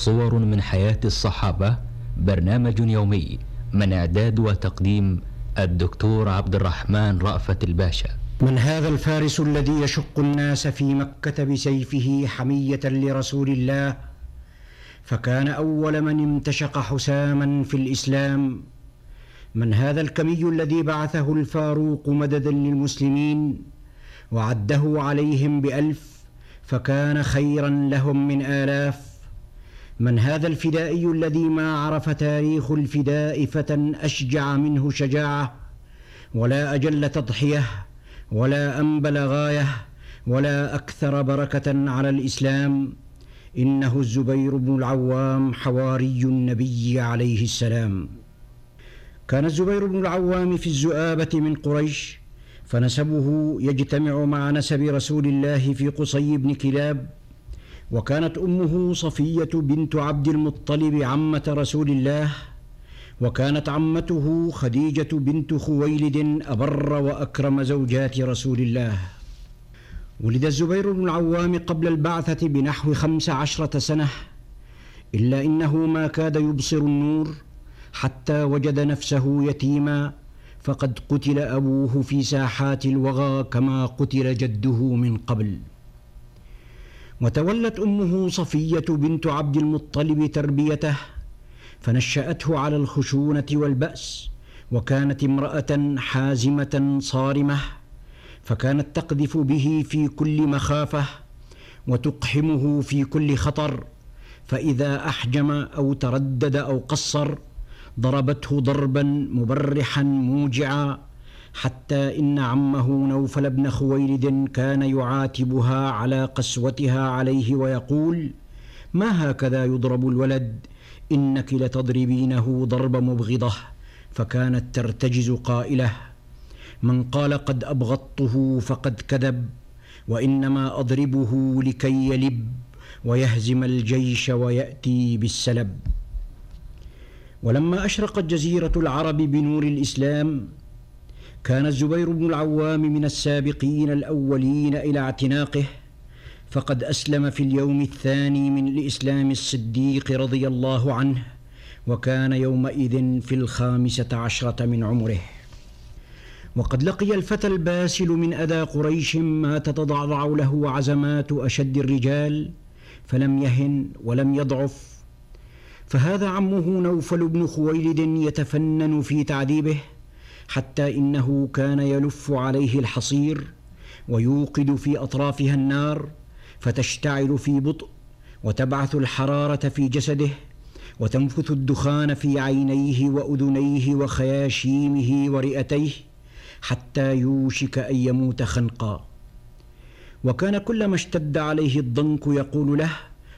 صور من حياة الصحابة برنامج يومي من إعداد وتقديم الدكتور عبد الرحمن رأفت الباشا. من هذا الفارس الذي يشق الناس في مكة بسيفه حمية لرسول الله فكان أول من امتشق حساما في الإسلام. من هذا الكمي الذي بعثه الفاروق مددا للمسلمين وعده عليهم بألف فكان خيرا لهم من آلاف. من هذا الفدائي الذي ما عرف تاريخ الفداء فتى أشجع منه شجاعة ولا أجل تضحية ولا أنبل غاية ولا أكثر بركة على الإسلام. إنه الزبير بن العوام حواري النبي عليه السلام. كان الزبير بن العوام في الزؤابة من قريش فنسبه يجتمع مع نسب رسول الله في قصي بن كلاب وكانت أمه صفية بنت عبد المطلب عمة رسول الله وكانت عمته خديجة بنت خويلد أبر وأكرم زوجات رسول الله. ولد الزبير بن العوام قبل البعثة بنحو خمس عشرة سنة إلا إنه ما كاد يبصر النور حتى وجد نفسه يتيما فقد قتل أبوه في ساحات الوغى كما قتل جده من قبل. وتولت أمه صفية بنت عبد المطلب تربيته فنشأته على الخشونة والبأس وكانت امرأة حازمة صارمة فكانت تقذف به في كل مخافة وتقحمه في كل خطر فإذا أحجم أو تردد أو قصر ضربته ضربا مبرحا موجعا. حتى إن عمه نوفل بن خويلد كان يعاتبها على قسوتها عليه ويقول ما هكذا يضرب الولد؟ إنك لتضربينه ضرب مبغضة فكانت ترتجز قائلة من قال قد أبغضته فقد كذب وإنما أضربه لكي يلب ويهزم الجيش ويأتي بالسلب. ولما أشرقت جزيرة العرب بنور الإسلام كان الزبير بن العوام من السابقين الأولين إلى اعتناقه فقد أسلم في اليوم الثاني من الإسلام الصديق رضي الله عنه وكان يومئذ في الخامسة عشرة من عمره. وقد لقي الفتى الباسل من أذى قريش ما تتضعضع له عزمات أشد الرجال فلم يهن ولم يضعف. فهذا عمه نوفل بن خويلد يتفنن في تعذيبه حتى إنه كان يلف عليه الحصير ويوقد في أطرافها النار فتشتعل في بطء وتبعث الحرارة في جسده وتنفث الدخان في عينيه وأذنيه وخياشيمه ورئتيه حتى يوشك أن يموت خنقا وكان كلما اشتد عليه الضنك يقول له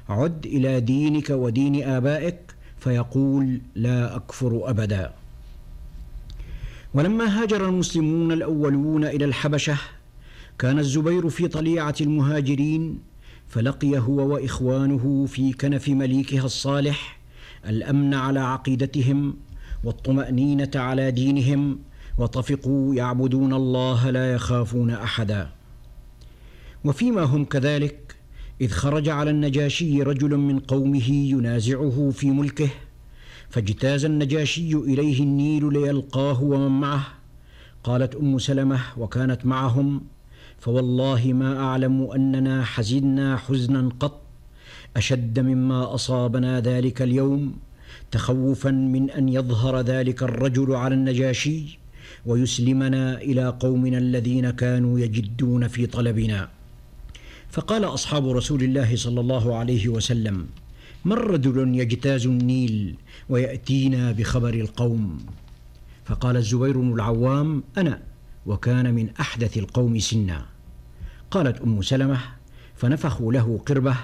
عد إلى دينك ودين آبائك فيقول لا أكفر أبدا. ولما هاجر المسلمون الأولون إلى الحبشة كان الزبير في طليعة المهاجرين فلقي هو وإخوانه في كنف مليكها الصالح الأمن على عقيدتهم والطمأنينة على دينهم وطفقوا يعبدون الله لا يخافون أحدا. وفيما هم كذلك إذ خرج على النجاشي رجل من قومه ينازعه في ملكه فاجتاز النجاشي إليه النيل ليلقاه ومن معه. قالت أم سلمة وكانت معهم. فوالله ما أعلم أننا حزنا حزنا قط. أشد مما أصابنا ذلك اليوم. تخوفا من أن يظهر ذلك الرجل على النجاشي. ويسلمنا إلى قومنا الذين كانوا يجدون في طلبنا. فقال أصحاب رسول الله صلى الله عليه وسلم من رجل يجتاز النيل ويأتينا بخبر القوم؟ فقال الزبير بن العوام أنا وكان من أحدث القوم سنا. قالت أم سلمة فنفخوا له قربه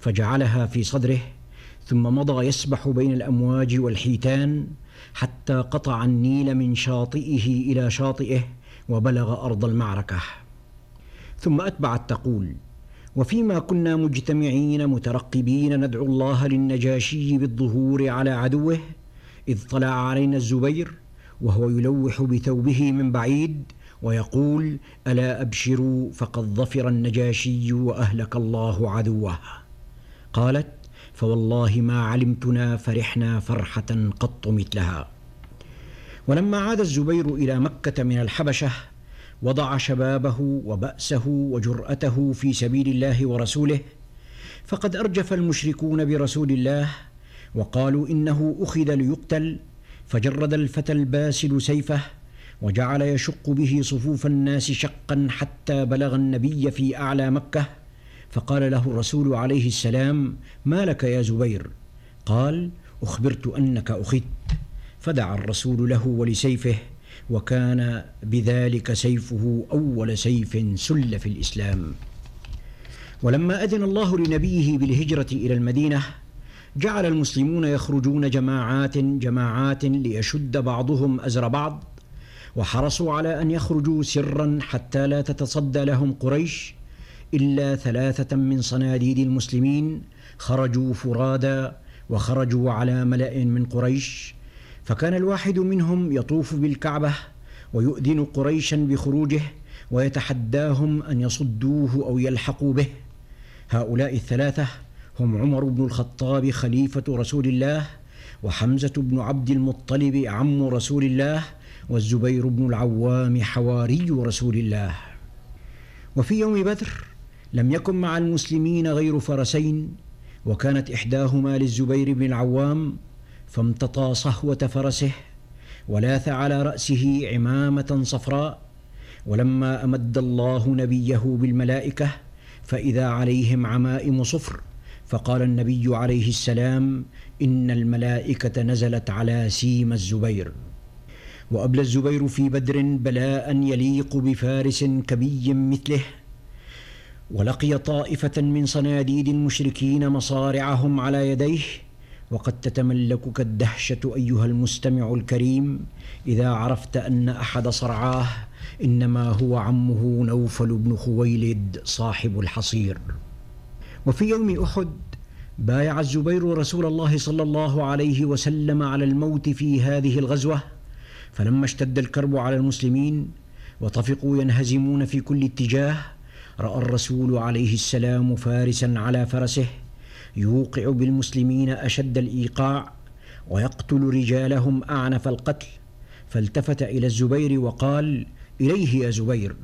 فجعلها في صدره ثم مضى يسبح بين الأمواج والحيتان حتى قطع النيل من شاطئه إلى شاطئه وبلغ أرض المعركة. ثم أتبعت تقول وفيما كنا مجتمعين مترقبين ندعو الله للنجاشي بالظهور على عدوه إذ طلع علينا الزبير وهو يلوح بثوبه من بعيد ويقول ألا أبشروا فقد ظفر النجاشي وأهلك الله عدوه. قالت فوالله ما علمتنا فرحنا فرحة قط مثلها. ولما عاد الزبير إلى مكة من الحبشة وضع شبابه وبأسه وجرأته في سبيل الله ورسوله فقد أرجف المشركون برسول الله وقالوا إنه أخذ ليقتل فجرد الفتى الباسل سيفه وجعل يشق به صفوف الناس شقا حتى بلغ النبي في أعلى مكة فقال له الرسول عليه السلام ما لك يا زبير؟ قال أخبرت أنك أخذت. فدعا الرسول له ولسيفه وكان بذلك سيفه أول سيف سل في الإسلام. ولما أذن الله لنبيه بالهجرة إلى المدينة جعل المسلمون يخرجون جماعات جماعات ليشد بعضهم أزر بعض وحرصوا على أن يخرجوا سرا حتى لا تتصدى لهم قريش إلا ثلاثة من صناديد المسلمين خرجوا فرادى وخرجوا على ملأ من قريش فكان الواحد منهم يطوف بالكعبة ويؤذن قريشا بخروجه ويتحداهم أن يصدوه أو يلحقوا به. هؤلاء الثلاثة هم عمر بن الخطاب خليفة رسول الله وحمزة بن عبد المطلب عم رسول الله والزبير بن العوام حواري رسول الله. وفي يوم بدر لم يكن مع المسلمين غير فرسين وكانت إحداهما للزبير بن العوام فامتطى صهوة فرسه ولاث على رأسه عمامة صفراء ولما أمد الله نبيه بالملائكة فإذا عليهم عمائم صفر فقال النبي عليه السلام إن الملائكة نزلت على سيم الزبير. وأبلى الزبير في بدر بلاء يليق بفارس كبي مثله ولقي طائفة من صناديد المشركين مصارعهم على يديه وقد تتملكك الدهشة أيها المستمع الكريم. إذا عرفت أن أحد صرعاه إنما هو عمه نوفل بن خويلد صاحب الحصير. وفي يوم أحد بايع الزبير رسول الله صلى الله عليه وسلم على الموت في هذه الغزوة. فلما اشتد الكرب على المسلمين وطفقوا ينهزمون في كل اتجاه رأى الرسول عليه السلام فارسا على فرسه. يوقع بالمسلمين أشد الإيقاع ويقتل رجالهم أعنف القتل. فالتفت إلى الزبير وقال إليه يا زبير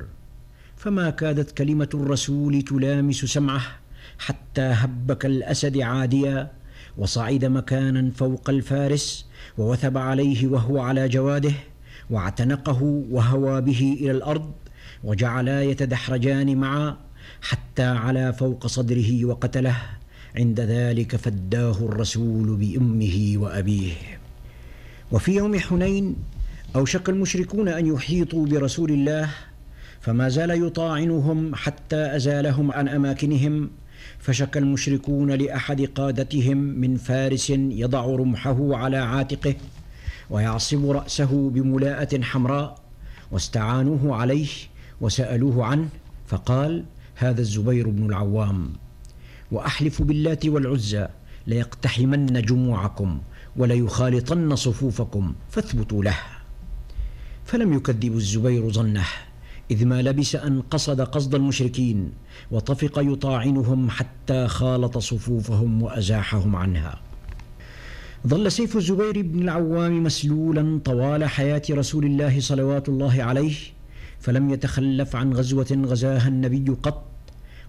فما كادت كلمة الرسول تلامس سمعه حتى هب كالاسد عاديا. وصعد مكانا فوق الفارس ووثب عليه وهو على جواده واعتنقه وهوى به إلى الأرض وجعلا يتدحرجان معا حتى علا فوق صدره وقتله. عند ذلك فداه الرسول بأمه وأبيه. وفي يوم حنين اوشك المشركون أن يحيطوا برسول الله فما زال يطاعنهم حتى أزالهم عن أماكنهم فشكى المشركون لأحد قادتهم من فارس يضع رمحه على عاتقه ويعصب رأسه بملاءة حمراء واستعانوه عليه وسألوه عنه فقال هذا الزبير بن العوام. وأحلف باللات والعزى ليقتحمن جموعكم وليخالطن صفوفكم فاثبتوا له. فلم يكذب الزبير ظنه إذ ما لبس أن قصد قصد المشركين وطفق يطاعنهم حتى خالط صفوفهم وأزاحهم عنها. ظل سيف الزبير بن العوام مسلولا طوال حياة رسول الله صلوات الله عليه فلم يتخلف عن غزوة غزاها النبي قط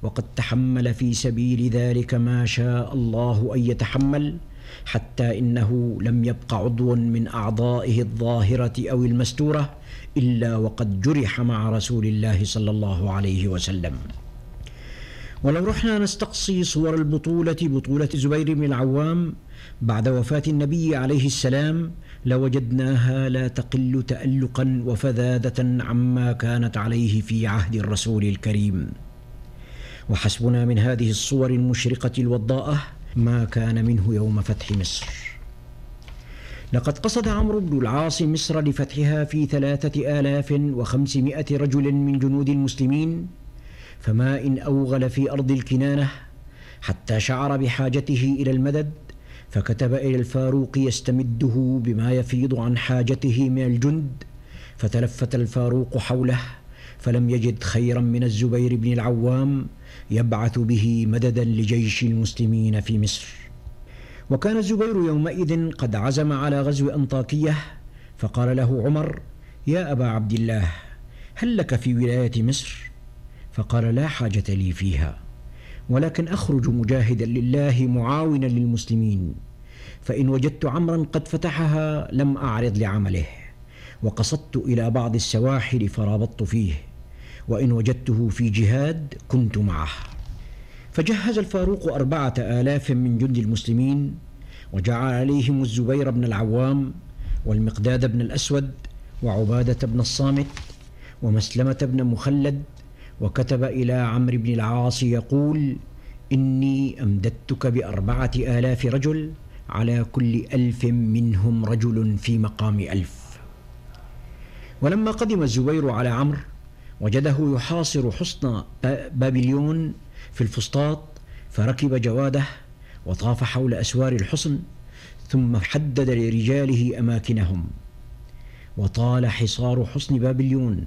وقد تحمل في سبيل ذلك ما شاء الله أن يتحمل حتى إنه لم يبق عضو من أعضائه الظاهرة أو المستورة إلا وقد جرح مع رسول الله صلى الله عليه وسلم. ولو رحنا نستقصي صور البطولة بطولة زبير بن العوام بعد وفاة النبي عليه السلام لوجدناها لا تقل تألقا وفذاذة عما كانت عليه في عهد الرسول الكريم. وحسبنا من هذه الصور المشرقة الوضاءة ما كان منه يوم فتح مصر. لقد قصد عمرو بن العاص مصر لفتحها في ثلاثة آلاف وخمسمائة رجل من جنود المسلمين فما إن أوغل في أرض الكنانة حتى شعر بحاجته إلى المدد فكتب إلى الفاروق يستمده بما يفيض عن حاجته من الجند فتلفت الفاروق حوله فلم يجد خيرا من الزبير بن العوام يبعث به مددا لجيش المسلمين في مصر وكان الزبير يومئذ قد عزم على غزو أنطاكية فقال له عمر يا أبا عبد الله هل لك في ولاية مصر؟ فقال لا حاجة لي فيها ولكن أخرج مجاهدا لله معاونا للمسلمين فإن وجدت عمرا قد فتحها لم أعرض لعمله وقصدت إلى بعض السواحل فرابطت فيه وإن وجدته في جهاد كنت معه. فجهز الفاروق أربعة آلاف من جند المسلمين وجعل عليهم الزبير بن العوام والمقداد بن الأسود وعبادة بن الصامت ومسلمة بن مخلد وكتب إلى عمرو بن العاص يقول إني أمددتك بأربعة آلاف رجل على كل ألف منهم رجل في مقام ألف. ولما قدم الزبير على عمرو وجده يحاصر حصن بابليون في الفسطاط فركب جواده وطاف حول أسوار الحصن ثم حدد لرجاله أماكنهم. وطال حصار حصن بابليون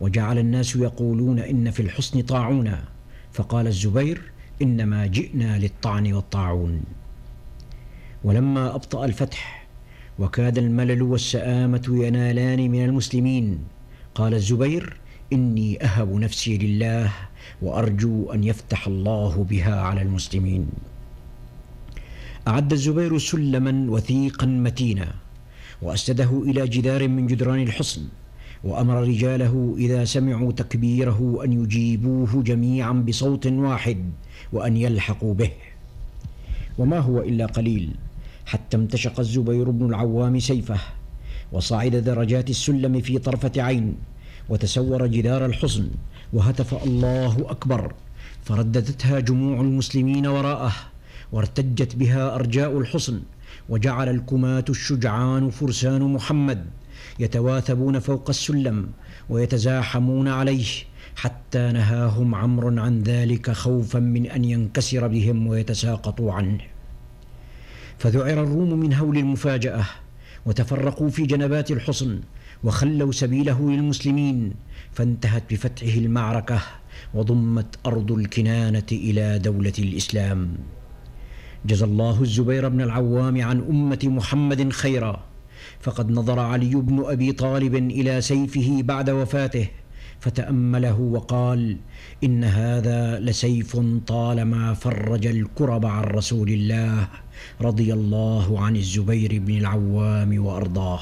وجعل الناس يقولون إن في الحصن طاعونا فقال الزبير إنما جئنا للطعن والطاعون. ولما أبطأ الفتح وكاد الملل والسآمة ينالان من المسلمين قال الزبير إني أهب نفسي لله وأرجو أن يفتح الله بها على المسلمين. أعد الزبير سلما وثيقا متينا وأسنده إلى جدار من جدران الحصن وأمر رجاله إذا سمعوا تكبيره أن يجيبوه جميعا بصوت واحد وأن يلحقوا به. وما هو إلا قليل حتى امتشق الزبير بن العوام سيفه وصعد درجات السلم في طرفة عين وتسور جدار الحصن وهتف الله أكبر فرددتها جموع المسلمين وراءه وارتجت بها أرجاء الحصن وجعل الكماة الشجعان فرسان محمد يتواثبون فوق السلم ويتزاحمون عليه حتى نهاهم عمرو عن ذلك خوفا من أن ينكسر بهم ويتساقطوا عنه. فذعر الروم من هول المفاجأة وتفرقوا في جنبات الحصن وخلوا سبيله للمسلمين فانتهت بفتحه المعركة وضمت أرض الكنانة إلى دولة الإسلام. جزى الله الزبير بن العوام عن أمة محمد خيرا فقد نظر علي بن أبي طالب إلى سيفه بعد وفاته فتأمله وقال إن هذا لسيف طالما فرج الكرب عن رسول الله رضي الله عن الزبير بن العوام وأرضاه.